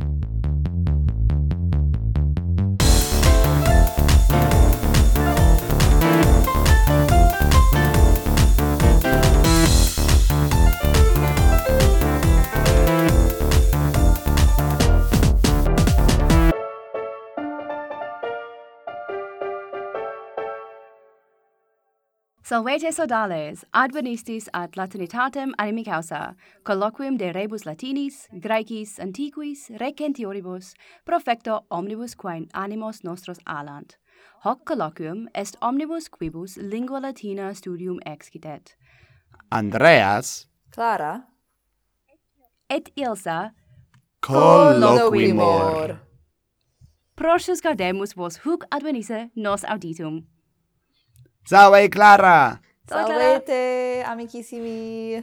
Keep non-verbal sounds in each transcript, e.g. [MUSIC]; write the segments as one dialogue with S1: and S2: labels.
S1: Thank you. Salvete sodales, advenistis ad latinitatem animi causa, colloquium de rebus latinis, graecis, antiquis, recentioribus, profecto omnibus quae animos nostros alant. Hoc colloquium est omnibus quibus lingua latina studium excitet.
S2: Andreas,
S3: Clara,
S1: et Ilsa
S2: colloquimor.
S1: Prosus gaudemus vos huc advenisse nos auditum.
S2: Salve Clara!
S3: Salvete, amicissimi!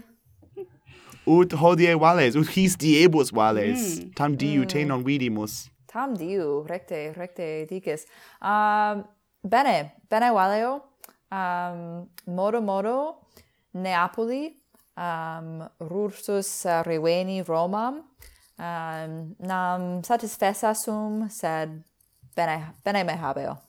S2: Ut hodie vales, ut his diebus vales. Mm. Tam diu mm. te non vidimus.
S3: Tam diu, recte, recte dices. Um, bene, bene valeo. Um, modo, modo, Neapoli, um, rursus uh, reveni Romam, um, nam satisfessa sum, sed bene, bene me habeo.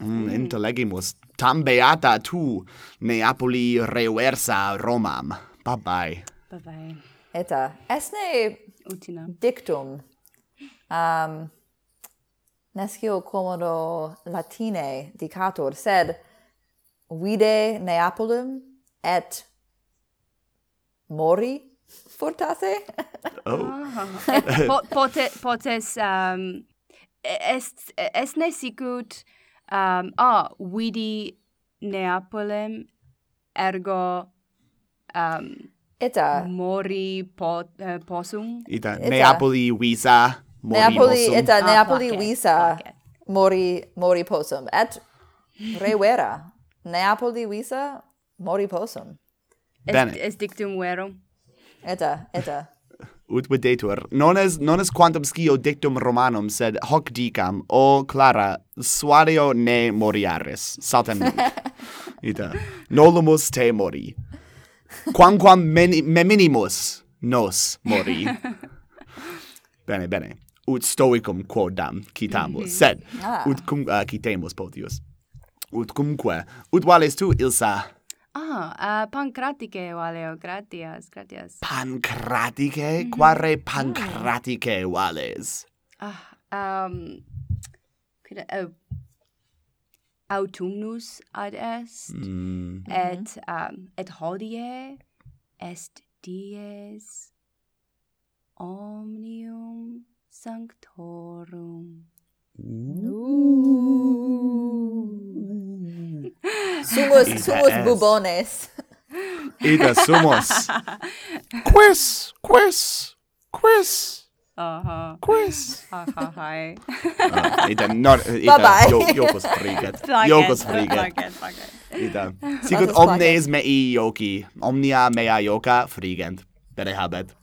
S2: Mm, mm. Interlegimus tam beata tu Neapoli reversa Romam. Bye bye.
S1: Bye bye.
S3: Eta esne
S1: utina
S3: dictum um nescio commodo latine dicator sed vide Neapolium et mori fortasse
S2: oh [LAUGHS]
S1: ah. pote potes um est est ne sicut um, ah, vidi Neapolem, ergo um,
S3: Ita.
S1: Mori po, uh, posum.
S2: Ita.
S3: Ita.
S2: Neapoli visa. Mori
S3: Neapoli,
S2: posum.
S3: Ita.
S1: Ah,
S3: Neapoli
S1: oh,
S3: visa. Mori, mori posum. Et revera. Neapoli visa. Mori
S1: posum.
S2: Bene.
S1: Est, est dictum verum.
S3: Eta, eta
S2: ut videtur. Non es, non es quantum scio dictum Romanum, sed hoc dicam, o Clara, suario ne moriaris, saltem [LAUGHS] ita, nolumus te mori. Quamquam meni, meminimus nos mori. [LAUGHS] bene, bene. Ut stoicum quodam citamus, mm -hmm. sed
S3: ah.
S2: ut cum ah, uh, citemus potius. Ut cumque, ut vales tu, Ilsa,
S1: Ah, eh, uh, pancratice, Valeo, gratias, gratias.
S2: Pancratice? Mm -hmm. Quare ah. pancratike vales?
S1: Ah, um, quid, uh, eh, autumnus ad est,
S2: mm.
S1: et, um, et hodie est dies omnium sanctorum.
S3: Ooh.
S2: Ooh
S3: sumus,
S2: sumus
S3: bubones.
S2: Ita sumus. [LAUGHS] Quis, quis, quis.
S1: Aha.
S2: Quiz. Ahahai. [LAUGHS] bye
S3: bye.
S2: Jo, jokos friget. [LAUGHS] Jokos friget. Itä. Sicut omnes mei joki. Omnia mea joka frigent. Bene habet.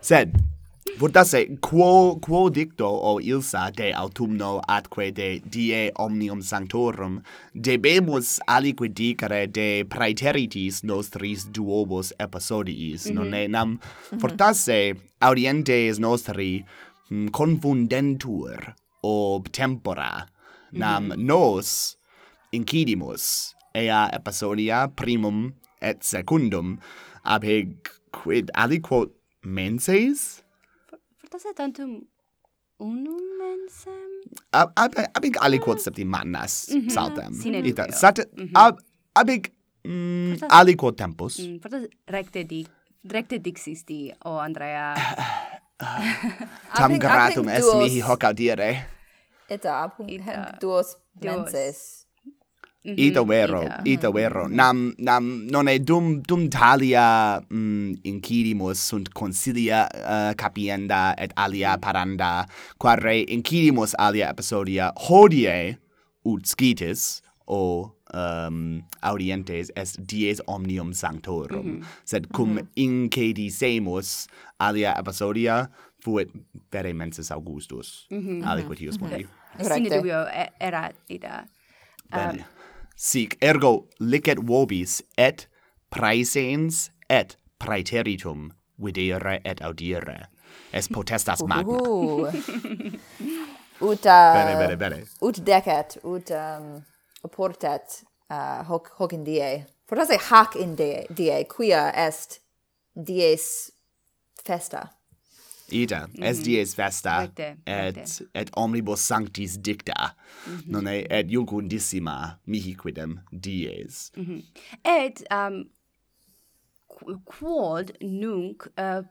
S2: Sed, Fortasse, quo, quo dicto o ilsa de autumno atque de die omnium sanctorum, debemus aliquid dicere de praeteritis nostris duobos episodiis, mm -hmm. non mhm. nam mm -hmm. fortasse audientes nostri mm, confundentur ob tempora, nam mm -hmm. nos incidimus ea episodia primum et secundum, ab hic quid aliquot menses?
S1: 따뜻한 unumen
S2: sem ab ab ich alle konzepti ah.
S1: mannas
S2: mhm.
S1: mhm. mm -hmm.
S2: saltem ita sat ab ab mm,
S1: alle
S2: quod tempus.
S1: Mm, fortas recte di recte dixisti o andrea. [SIGHS] [LAUGHS]
S2: Tam gratum est mihi hoc audire.
S3: Eta apud duos. menses. Mm-hmm.
S2: Ita vero,
S1: mm-hmm.
S2: ita vero. Nam, nam, non è dum, dum talia mm, incidimus sunt consilia uh, eh, capienda et alia paranda, quare incidimus alia episodia hodie ut scitis, o um, audientes est dies omnium sanctorum, mm -hmm. sed cum mm -hmm. incedisemus alia episodia fuit vere mensis Augustus, mm -hmm. mundi.
S1: Mm
S3: -hmm.
S1: Sine dubio erat ita.
S2: Bene. Eh, sic ergo licet vobis et praesens et praeteritum videre et audire. Es potestas magna. [LAUGHS]
S3: Uh ut uh,
S2: bene bene bene.
S3: ut decet ut um, portet uh, hoc hoc in die fortasse hac in die die quia est dies festa.
S2: Ita, mm -hmm. es dies festa,
S1: recte,
S2: et,
S1: recte.
S2: et omnibus sanctis dicta, mm -hmm. non e, et jucundissima mihi quidem dies. Mm -hmm.
S1: Et um, quod nunc uh,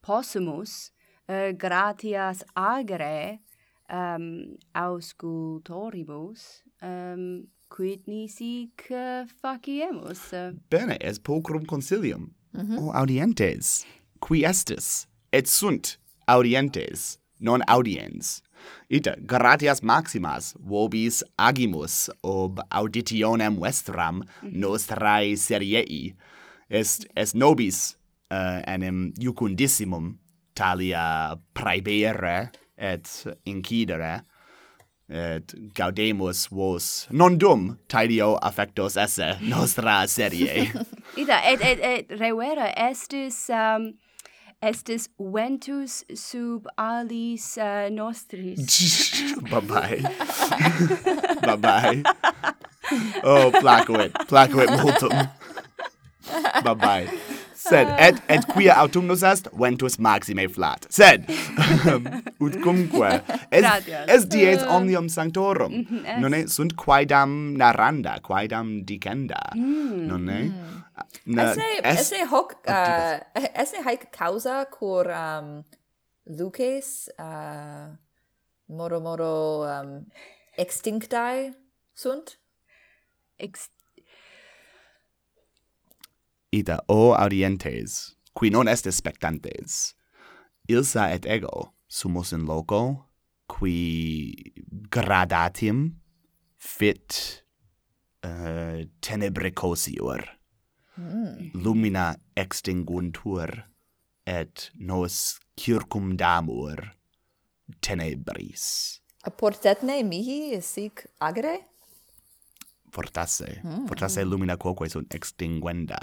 S1: possumus uh, gratias agere um, auscultoribus um, quid nisic uh, faciemus.
S2: Bene, es pulchrum consilium, mm -hmm. o audientes, qui estis, et sunt audientes non audiens. Ita gratias maximas vobis agimus ob auditionem vestram nostrae seriei. Est est nobis uh, enim iucundissimum talia praebere et incidere et gaudemus vos non dum taedio affectos esse nostra serie [LAUGHS]
S1: ita et et et revera estis um estis ventus sub alis uh, nostris. [LAUGHS]
S2: Bye [LAUGHS] bye. oh, placuit. Placuit multum. bye bye. Sed, et, et quia autumnus est, ventus maxime flat. Sed, [LAUGHS] ut cumque,
S1: est,
S2: est dies omnium sanctorum, mm -hmm, nonne sunt quaedam naranda, quaedam dicenda, mm. nonne? Mm. Na,
S3: esse,
S2: es,
S3: esse hoc, uh, esse haec causa cur um, luces uh, moro moro um, extinctae sunt?
S1: Ex
S2: Ida, o audientes, qui non est spectantes, ilsa et ego sumus in loco, qui gradatim fit uh, tenebricosior. Mm. lumina extinguuntur et nos circumdamur tenebris.
S3: Portetne mihi sic agere?
S2: Fortasse. Mm. Fortasse lumina quoque sunt extinguenda.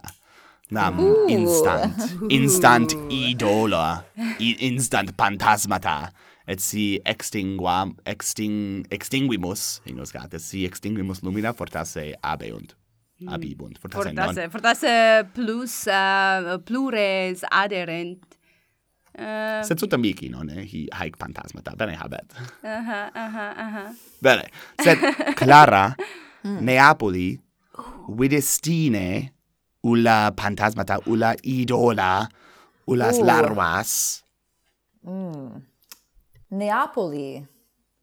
S2: Nam Ooh. instant, instant idola, I instant pantasmata, et si extinguam, exting, extinguimus, in nos si extinguimus lumina fortasse abeunt. Mm. abibunt fortasse
S1: fortasse, non? fortasse plus uh, plures aderent Uh,
S2: Sed sunt amici, non Eh? Hi haec fantasmata, bene habet.
S1: Aha, aha, aha.
S2: Bene. Sed [LAUGHS] Clara, mm. Neapoli, videstine ulla fantasmata, ulla idola, ullas
S3: uh. Oh.
S2: larvas. Mm.
S3: Neapoli,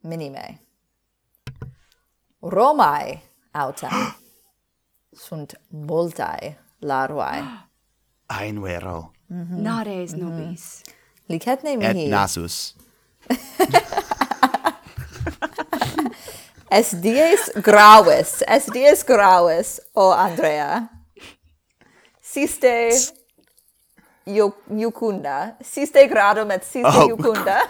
S3: minime. Romae autem. [GASPS] sunt multae larvae.
S2: Aenvero. [GASPS] Mm -hmm.
S1: Nares nobis.
S3: Mm
S2: -hmm.
S3: Mihi.
S2: Et nasus. [LAUGHS]
S3: es dies gravis, es dies gravis, o Andrea. Siste iu, iucunda, siste gradum et siste
S2: oh.
S3: iucunda. [LAUGHS]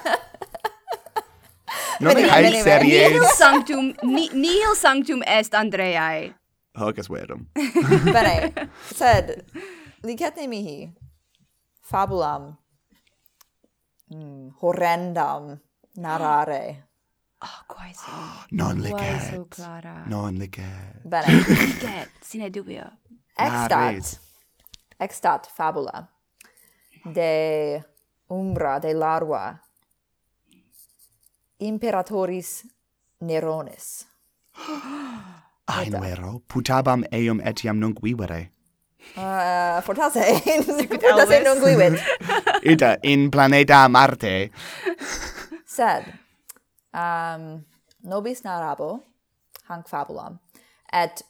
S2: non
S3: veni, veni,
S2: series.
S1: Nihil sanctum, nihil sanctum est Andreae.
S2: Hoc est verum. [LAUGHS]
S3: Bene, sed licete mihi fabulam mm, horrendam narrare.
S1: Oh, [GASPS] ah, quae so. [GASPS]
S2: Non licet.
S1: Quae so clara.
S2: Non licet.
S3: Bene. [LAUGHS]
S1: licet, sine dubio.
S3: Extat. Extat fabula de umbra de larva imperatoris Nerones. [GASPS]
S2: Ah, Ein vero, putabam eum etiam nunc vivere.
S3: Uh, fortasse, [LAUGHS] fortasse nunc vivit.
S2: Ita, [LAUGHS] in planeta Marte.
S3: Sed, um, nobis narabo, hanc fabulam, et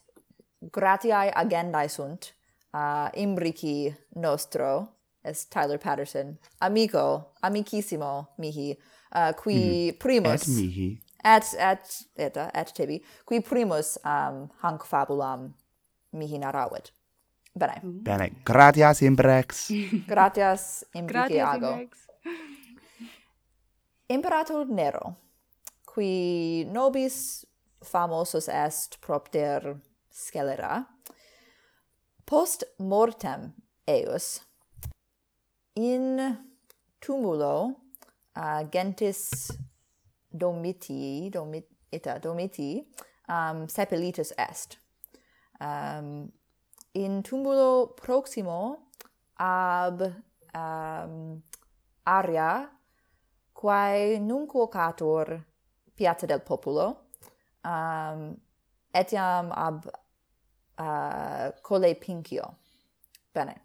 S3: gratiae agendae sunt, uh, imbrici nostro, est Tyler Patterson, amico, amicissimo mihi, uh, qui mm. primus...
S2: Et mihi
S3: et et et et tibi qui primus um hanc fabulam mihi narravit bene
S2: bene gratias imbrex [LAUGHS]
S3: gratias
S1: imbriciago
S3: imperator nero qui nobis famosus est propter scelera post mortem eius in tumulo uh, gentis domiti, domit, ita domiti, um, sepelitus est. Um, in tumulo proximo ab um, aria quae nunc vocator piazza del populo, um, etiam ab uh, cole pincio. Bene.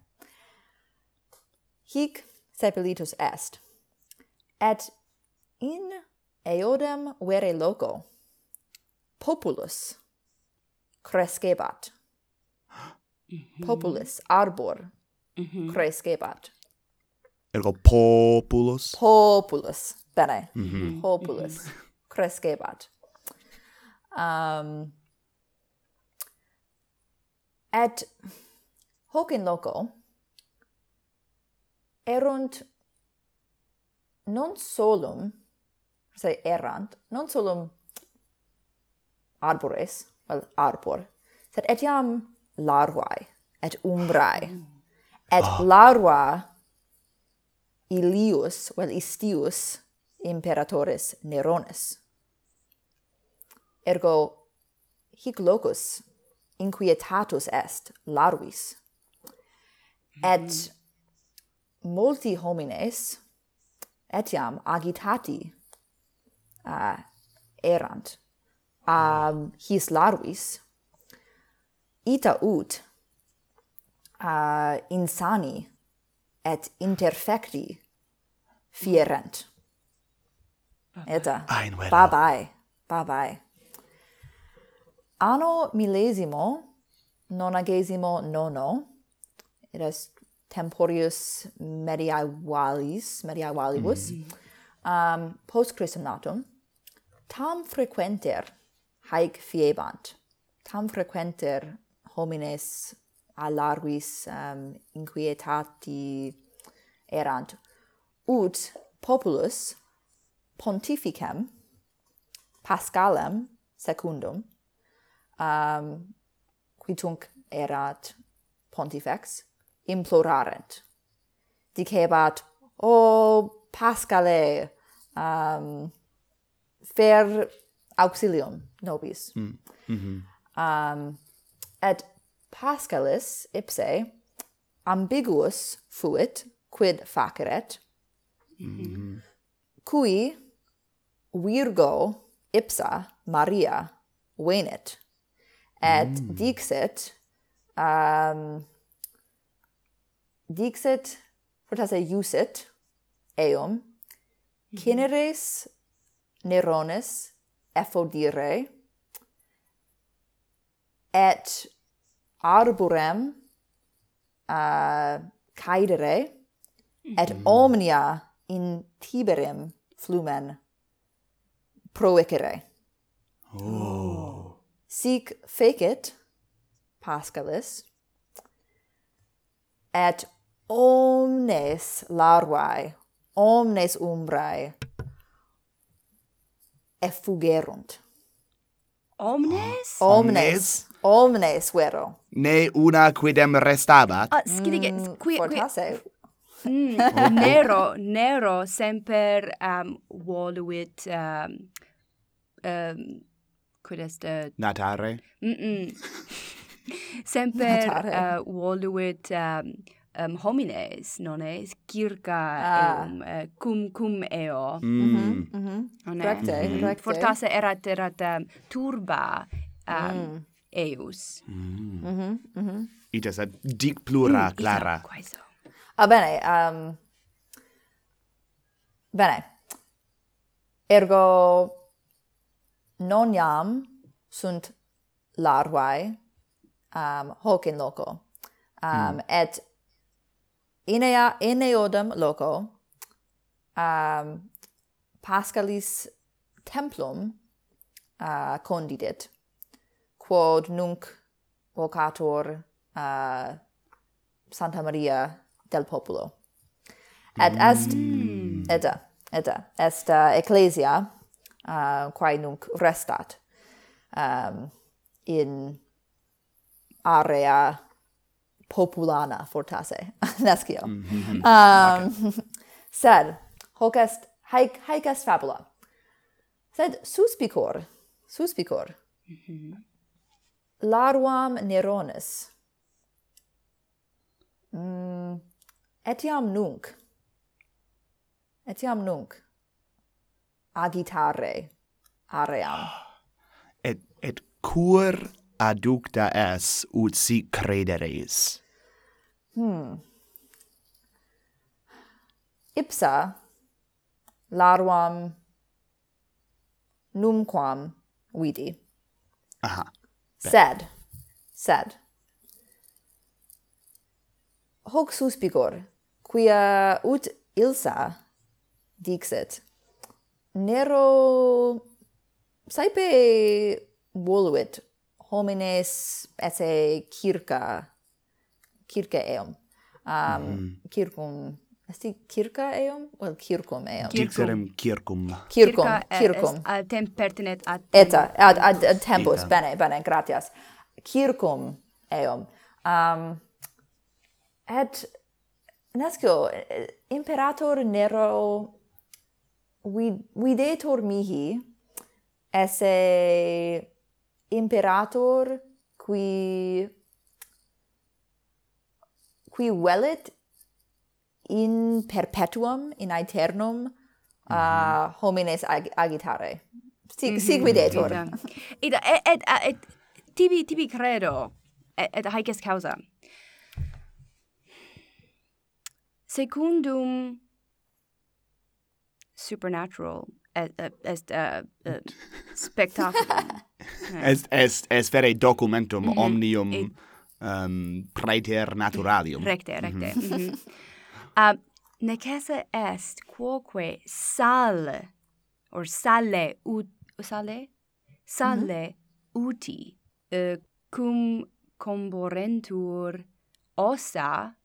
S3: Hic sepelitus est. Et in eodem vere loco. Populus crescebat. Mm-hmm. Populus arbor mm-hmm. crescebat.
S2: Ergo populus?
S3: Populus. Bene. Mm-hmm. Populus crescebat. Um, et hoc in loco erunt non solum se errant, non solum arbores, vel arbor, sed etiam larvae, et umbrae, et oh. larva ilius, vel istius, imperatores Nerones. Ergo, hic locus inquietatus est larvis. Et mm. multi homines etiam agitati uh, erant um, his larvis. Ita ut uh, insani et interfecti fierent eta? Bye bye bye bye anno millesimo nonagesimo nono. It is temporius mediaevalis mediaevalibus. Mm -hmm um, post christenatum, tam frequenter haec fiebant. Tam frequenter homines alarguis um, inquietati erant, ut populus pontificem Pascalem secundum, um, qui tunc erat pontifex, implorarent. Dicebat, o Pascale um, fer auxilium nobis. Mm. Mm -hmm. um, et Pascalis ipse ambiguus fuit quid faceret, mm -hmm. cui virgo ipsa Maria venit, et mm. dixit, um, dixit, fortasse iusit, eum cineres mhm. Nerones effodire et arborem uh, caedere et mhm. omnia in Tiberim flumen proecere. Oh. Sic fecit Pascalis et omnes larvae omnes umbrae effugerunt.
S1: Omnes?
S3: Omnes. Omnes, vero.
S2: Ne una quidem restabat.
S1: Ah, scidige,
S3: mm,
S1: qui...
S3: Fortasse.
S1: Qui, mm, [LAUGHS] nero, nero semper um, voluit um, um, quid est... Uh,
S2: Natare?
S1: Mm -mm. [LAUGHS] semper
S3: Natare.
S1: Uh, voluit um, um, homines nones circa
S3: ah.
S1: eum uh, cum cum eo
S2: mm.
S1: Mhm, mm
S3: -hmm. Mm correcte mm -hmm.
S1: correcte fortasse erat erat um, turba um, mm. eius mm. Mm. Mm.
S2: Itas ad dic plura mm, clara
S1: quaeso
S3: ah bene um, bene ergo non iam sunt larvae um, hoc in loco um, mm. et enea eneodam loco um, Pascalis templum uh, condidit, quod nunc vocator uh, Santa Maria del Populo. Et mm. est, mm. eta, eta, est uh, ecclesia, uh, quae nunc restat um, in area populana fortasse nascio. [LAUGHS] Mm -hmm. um, okay. [LAUGHS] sed hoc est haec, haec est fabula. Sed suspicor, suspicor, mm mm-hmm. larvam Neronis, mm, etiam nunc, etiam nunc, agitare aream. [GASPS]
S2: Et, et cur adducta es ut si crederes. Hmm.
S3: Ipsa larvam numquam vidi.
S2: Aha. Ben.
S3: Sed, sed, hoc suspicor, quia ut ilsa dixit, nero saipe voluit homines esse circa circa eum. Um mm. circum esti circa eum? Vel well, circum eum.
S2: Circum. Circum.
S3: Circum
S1: eh,
S3: circum.
S1: ad tem pertinet ad
S3: eta ad ad, ad tempus.
S2: Ita.
S3: bene bene gratias. Circum eum. Um et nascio eh, imperator Nero vid videtur mihi esse imperator qui qui velit in perpetuum in aeternum mm -hmm. uh, mhm. homines ag agitare sig mm -hmm.
S1: sigvidetur ita. et et, et tibi tibi credo et, et haec est causa secundum supernatural est uh, uh, [LAUGHS] spectaculum. [LAUGHS]
S2: Est est est vere documentum mm -hmm. omnium
S1: Et...
S2: um, praeter naturalium.
S1: Recte, mhm. recte. [LAUGHS] Mm -hmm. uh, necesse est quoque sal or sale ut sale sale mhm. uti uh, cum comborentur ossa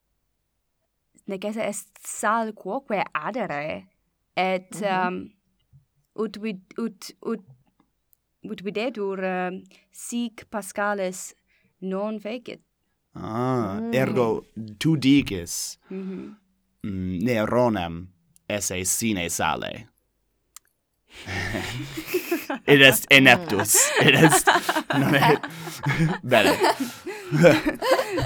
S1: necesse est sal quoque adere et mm -hmm. um, ut vid ut ut ut videtur uh, ehm, sic pascales non fecit
S2: ah mm. ergo tu dices mhm. mm -hmm. esse sine sale [LAUGHS] it est ineptus. it est [LAUGHS] non è [LAUGHS] bene.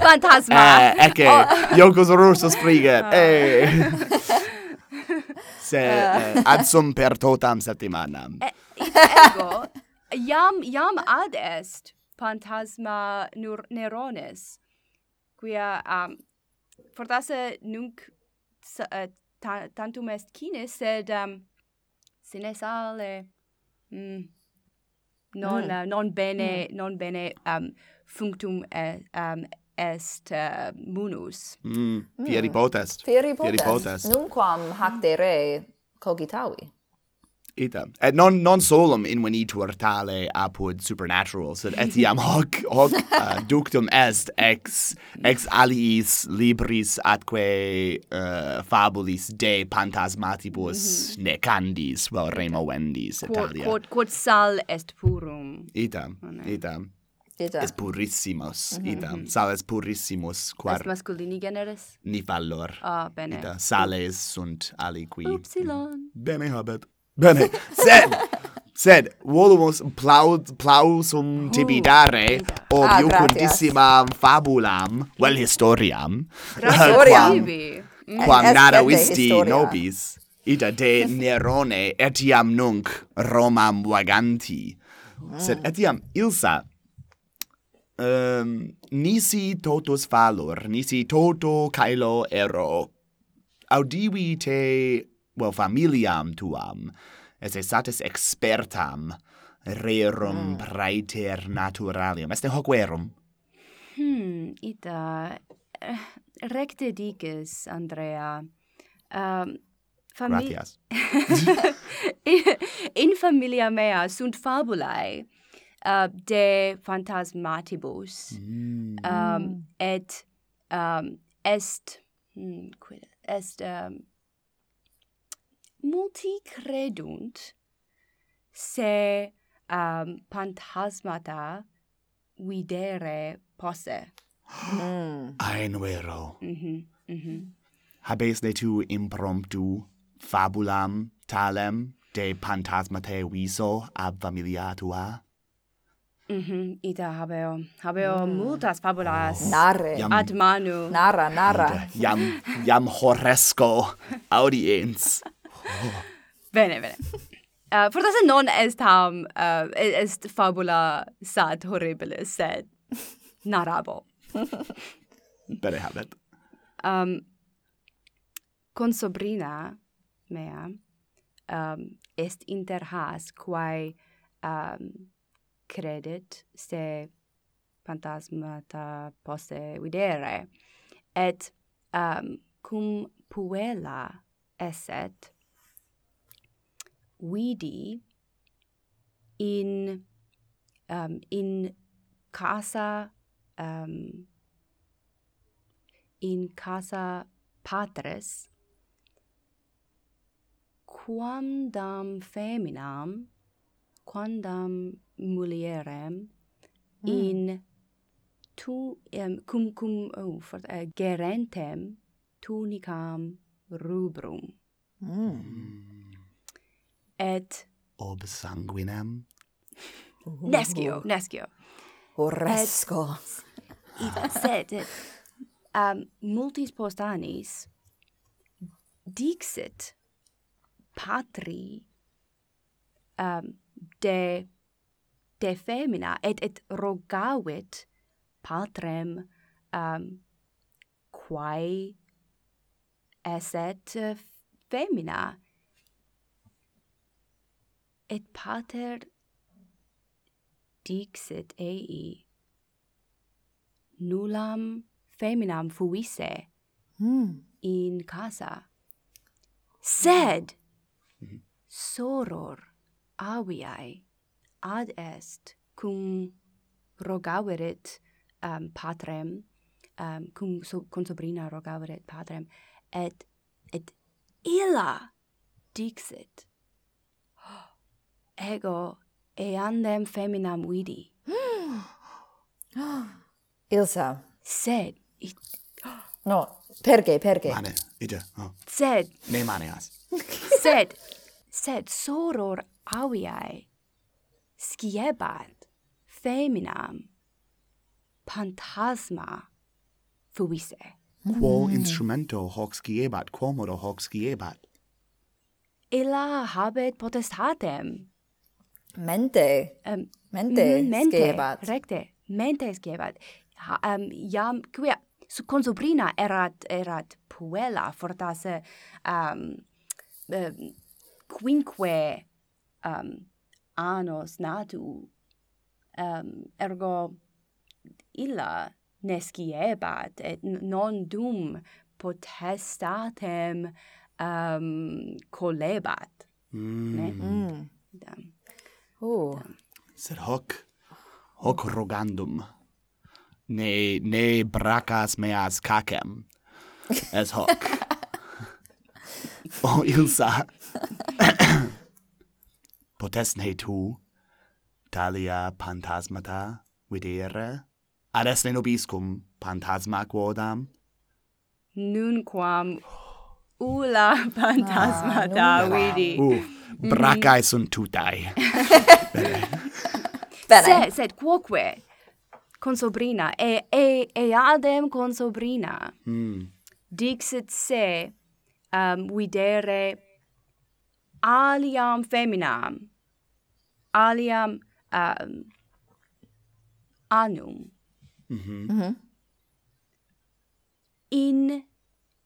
S1: Fantasma.
S2: Eh, ecce, oh. jocus rursus. Ah. Eh se eh. eh, uh. adsum per totam septimanam.
S1: Ego, eh, iam, iam ad est phantasma nur nerones, quia um, fortasse nunc uh, ta tantum est cine, sed um, sine sale mm, non, mm. Uh, non bene, mm. non bene um, functum, uh, um, est uh, munus.
S2: Mm, mm, fieri potest.
S3: Fieri potest.
S2: Fieri
S3: potest. Nunquam hac de re cogitavi.
S2: Ita. Et non, non solum invenitur tale apud supernatural, sed etiam [LAUGHS] hoc, hoc uh, ductum est ex, ex aliis libris atque uh, fabulis de pantasmatibus mm -hmm. necandis, vel well, removendis,
S1: et
S2: Quod,
S1: quod, quod sal est purum.
S2: Ita, oh, no.
S3: Mhm, ita. Mhm.
S2: Es purrissimus, idam. Mm -hmm. Sales purrissimus, quar...
S1: Est masculini generis?
S2: Ni valor.
S1: Ah, oh, bene.
S2: Ita. Sales sunt aliqui.
S1: Upsilon.
S2: Bene habet. Bene. Sed! Sed, volumus plaud, plausum tibi dare, uh, obiu
S3: ah,
S2: iucundissimam fabulam, vel historiam, quam,
S3: mm.
S2: quam
S3: naravisti
S2: nobis, ita de Nerone etiam nunc Romam vaganti. Ah. Sed etiam Ilsa um, nisi totus valor, nisi toto caelo ero. Audivi te, well, familiam tuam, esse satis expertam, rerum ah. praeter naturalium. Este hoc verum?
S1: Hmm, ita, eh, recte dices, Andrea. Um,
S2: Gratias. [LAUGHS]
S1: in familia mea sunt fabulae, uh, de phantasmatibus mm. um, et um, est mm, quid est um, multi credunt se um, phantasmata videre posse
S2: mm. vero.
S1: mm -hmm,
S2: mm -hmm. habesne tu impromptu fabulam talem de phantasmate viso ab familia tua
S1: Mhm, ita habeo, habeo mm. multas fabulas
S3: oh, narre
S2: jam,
S1: ad manu.
S3: Narra, narra.
S2: Jam, jam horresco. audiens. [LAUGHS] Oh.
S1: Bene, bene. Eh, uh, forse non est ham, um, uh, eh, est fabula sad horribilis, sed narrabo. [LAUGHS]
S2: bene habet.
S1: Um, con sobrina mea um, est inter has quae um, credit se phantasmata posse videre et um, cum puella esset vidi in um, in casa um, in casa patres quamdam feminam quandam mulierem mm. in tu um, cum cum oh, for, uh, eh, gerentem tunicam rubrum. Mm. et
S2: ob sanguinem? Uh.
S1: Nescio nescio
S3: oresco
S1: et, sed et, um, multis post annis dixit patri um, de de femina et et rogavit patrem um quae esset uh, femina et pater dixit ei nullam feminam fuisse mm. in casa sed mm -hmm. soror aviae ad est cum rogaverit um, patrem um, cum so, consobrina rogaverit patrem et et illa dixit. [GASPS] Ego eandem feminam vidi. [GASPS]
S3: Ilsa.
S1: Sed it, [GASPS]
S3: no perge perge
S2: mane ide oh.
S1: sed
S2: ne maneas [LAUGHS]
S1: sed sed soror aviae, sciebat feminam, pantasma, fuisse.
S2: Quo mm. instrumento hoc sciebat, quomodo hoc sciebat?
S1: Illa habet potestatem.
S3: Mente.
S1: Um,
S3: mente,
S1: mente
S3: sciebat.
S1: Recte, mente sciebat. Ha, um, jam, quia, su consubrina erat, erat puella fortasse um, um, quinque um, annos natu, um, ergo illa nesciebat, et non dum potestatem um, colebat. Mm. Ne?
S3: Mm.
S1: Dam.
S3: Oh. Dam.
S2: Sed hoc, hoc rogandum, ne, ne bracas meas cacem, [LAUGHS] es hoc. [LAUGHS] o oh, Ilsa, [LAUGHS] potesne tu, talia phantasmata videre, ad esne nobiscum phantasma quodam?
S1: Nunquam ula phantasmata
S3: ah,
S1: vidi.
S2: uh, mm-hmm. bracae sunt tutae. [LAUGHS]
S3: Bene.
S1: Sed, sed quoque consobrina, e, e, eadem consobrina,
S2: mm.
S1: dixit se um, videre aliam feminam. Aliam um, anum.
S3: Mm -hmm.
S1: In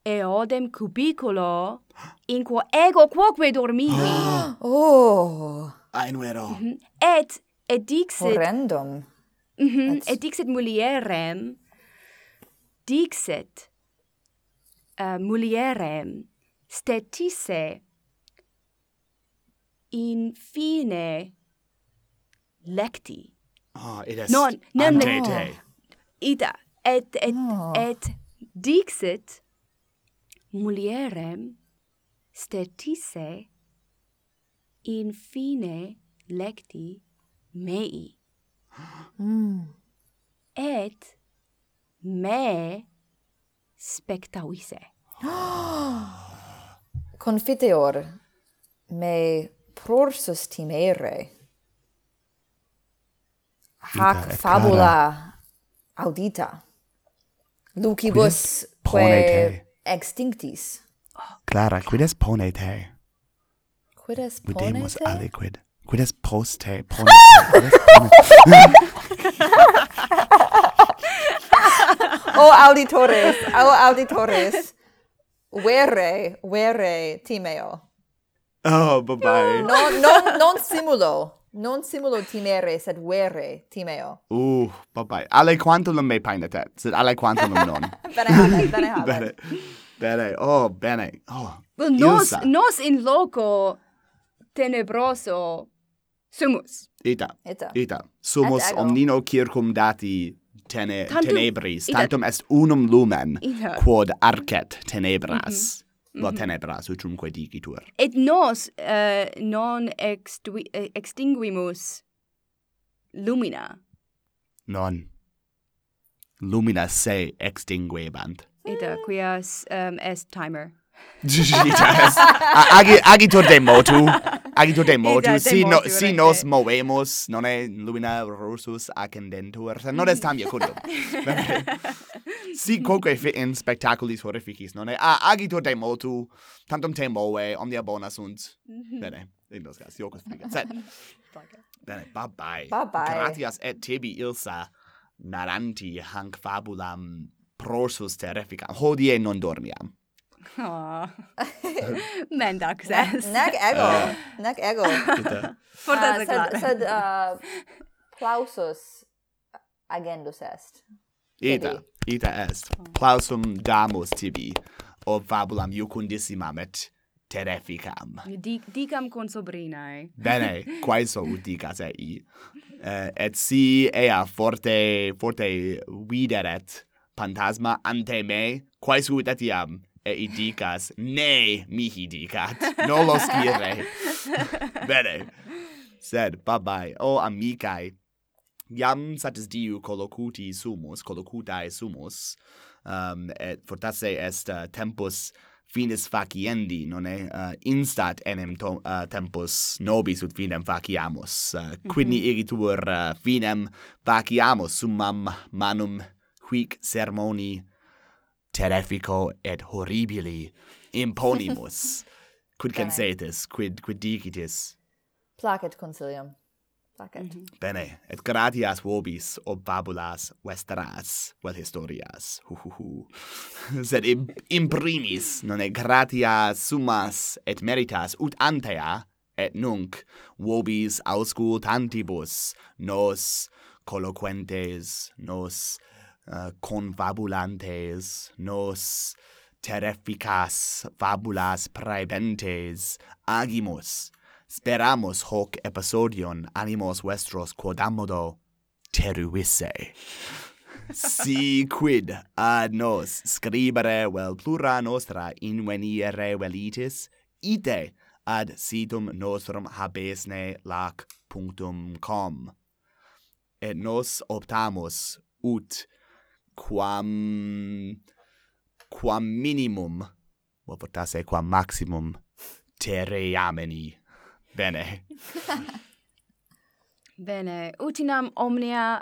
S1: eodem cubiculo in quo ego quoque dormivi [GASPS]
S3: oh.
S2: Aenuero mm -hmm.
S1: et et dixit
S3: horrendum.
S1: Mm -hmm. et dixit mulierem dixit uh, mulierem stetisse in fine lecti.
S2: Ah, id est
S1: non, non,
S2: ante
S1: non.
S2: te.
S1: Ita, et, et,
S3: oh.
S1: et dixit mulierem stetisse infine lecti mei.
S3: Mm.
S1: Et me spectavisse. [GASPS]
S3: Confiteor me prorsus timere. Hac fabula audita. Lucibus
S2: quae
S3: extinctis.
S2: Clara, quides pone te?
S3: Quides pone
S2: te?
S3: Videmus
S2: aliquid. Quides post te pone te? [LAUGHS]
S3: o auditores, o auditores, vere, vere timeo.
S2: Oh, bye-bye.
S3: Non, non, non simulo. Non simulo timere, sed vere timeo.
S2: Uh, bye-bye. Ale quantum me painatet, sed ale quantum non. [LAUGHS]
S3: bene habet, bene [LAUGHS] habet.
S2: bene. Bene, oh, bene. Oh,
S1: well, nos,
S2: Ilsa.
S1: nos in loco tenebroso sumus.
S2: Ita.
S3: Ita.
S2: Ita. Sumus omnino circum dati tene,
S1: tantum,
S2: tenebris, tantum est unum lumen,
S1: ita.
S2: quod arcet tenebras. Mm -hmm lo mhm. tenebras utrumque dicitur.
S1: Et nos uh, non eh, extinguimus lumina.
S2: Non. Lumina se extinguebant.
S1: Ita, quias um, est timer. [LAUGHS]
S2: Itas. agi, agitur de motu. Agitur de motu.
S1: Ida,
S2: si, de no,
S1: motu,
S2: si
S1: rende.
S2: nos movemus, non è lumina rursus accendentur. Non est [LAUGHS] tam iacudum. [LAUGHS] si quoque fit in spectaculis horrificis, non è? A agitur de motu, tantum temoe, omnia bona sunt. Mhm. Bene, in dos cas, iocus frigat. Sed, bene,
S3: bye-bye. Bye-bye.
S2: Gratias et tibi, Ilsa, naranti hanc fabulam prosus terrificam. Hodie non dormiam.
S1: Oh. [LAUGHS] Mendax es.
S3: Nec ego. Uh. Nec ego.
S1: Fortas uh,
S3: ah, sed, sed uh, plausus agendus est.
S2: Ita ita est. Plausum damus tibi ob fabulam iucundissimam et terrificam
S1: Dic dicam consobrinae
S2: bene quaeso [LAUGHS] ut dicas ei uh, eh, et si ea forte forte videret phantasma ante me quaes ut etiam ei dicas ne mihi dicat. Nolo [LAUGHS] scire. Bene. Sed babae o amicae iam satis diu collocuti sumus, collocutae sumus, um, et fortasse est uh, tempus finis faciendi, nonne? Uh, instat enim to, uh, tempus nobis ut finem faciamus. Uh, mm -hmm. Quidni mhm. igitur uh, finem faciamus summam manum quic sermoni terrifico et horribili imponimus. [LAUGHS] quid censetis, quid, quid dicitis?
S3: Placet consilium placet. Mm -hmm.
S2: Bene, et gratias vobis obabulas vestras, vel historias, hu hu hu. [LAUGHS] Sed im, imprimis, non e gratias summas et meritas ut antea, et nunc vobis auscultantibus nos colloquentes, nos eh, uh, confabulantes, nos terrificas fabulas praebentes agimus, Speramus hoc episodion animos vestros quodamodo teruisse. si quid ad nos scribere vel plura nostra inveniere velitis, ite ad situm nostrum habesne lac.com. Et nos optamus ut quam quam minimum, voltasse quam maximum, terreameni. Bene. [LAUGHS]
S1: bene. Utinam omnia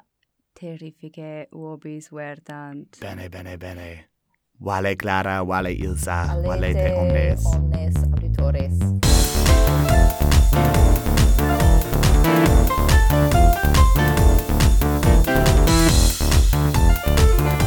S1: terrifice uobis verdant.
S2: Bene, bene, bene. Vale Clara, vale Ilsa, vale,
S3: vale
S2: te omnes.
S3: omnes auditores. Thank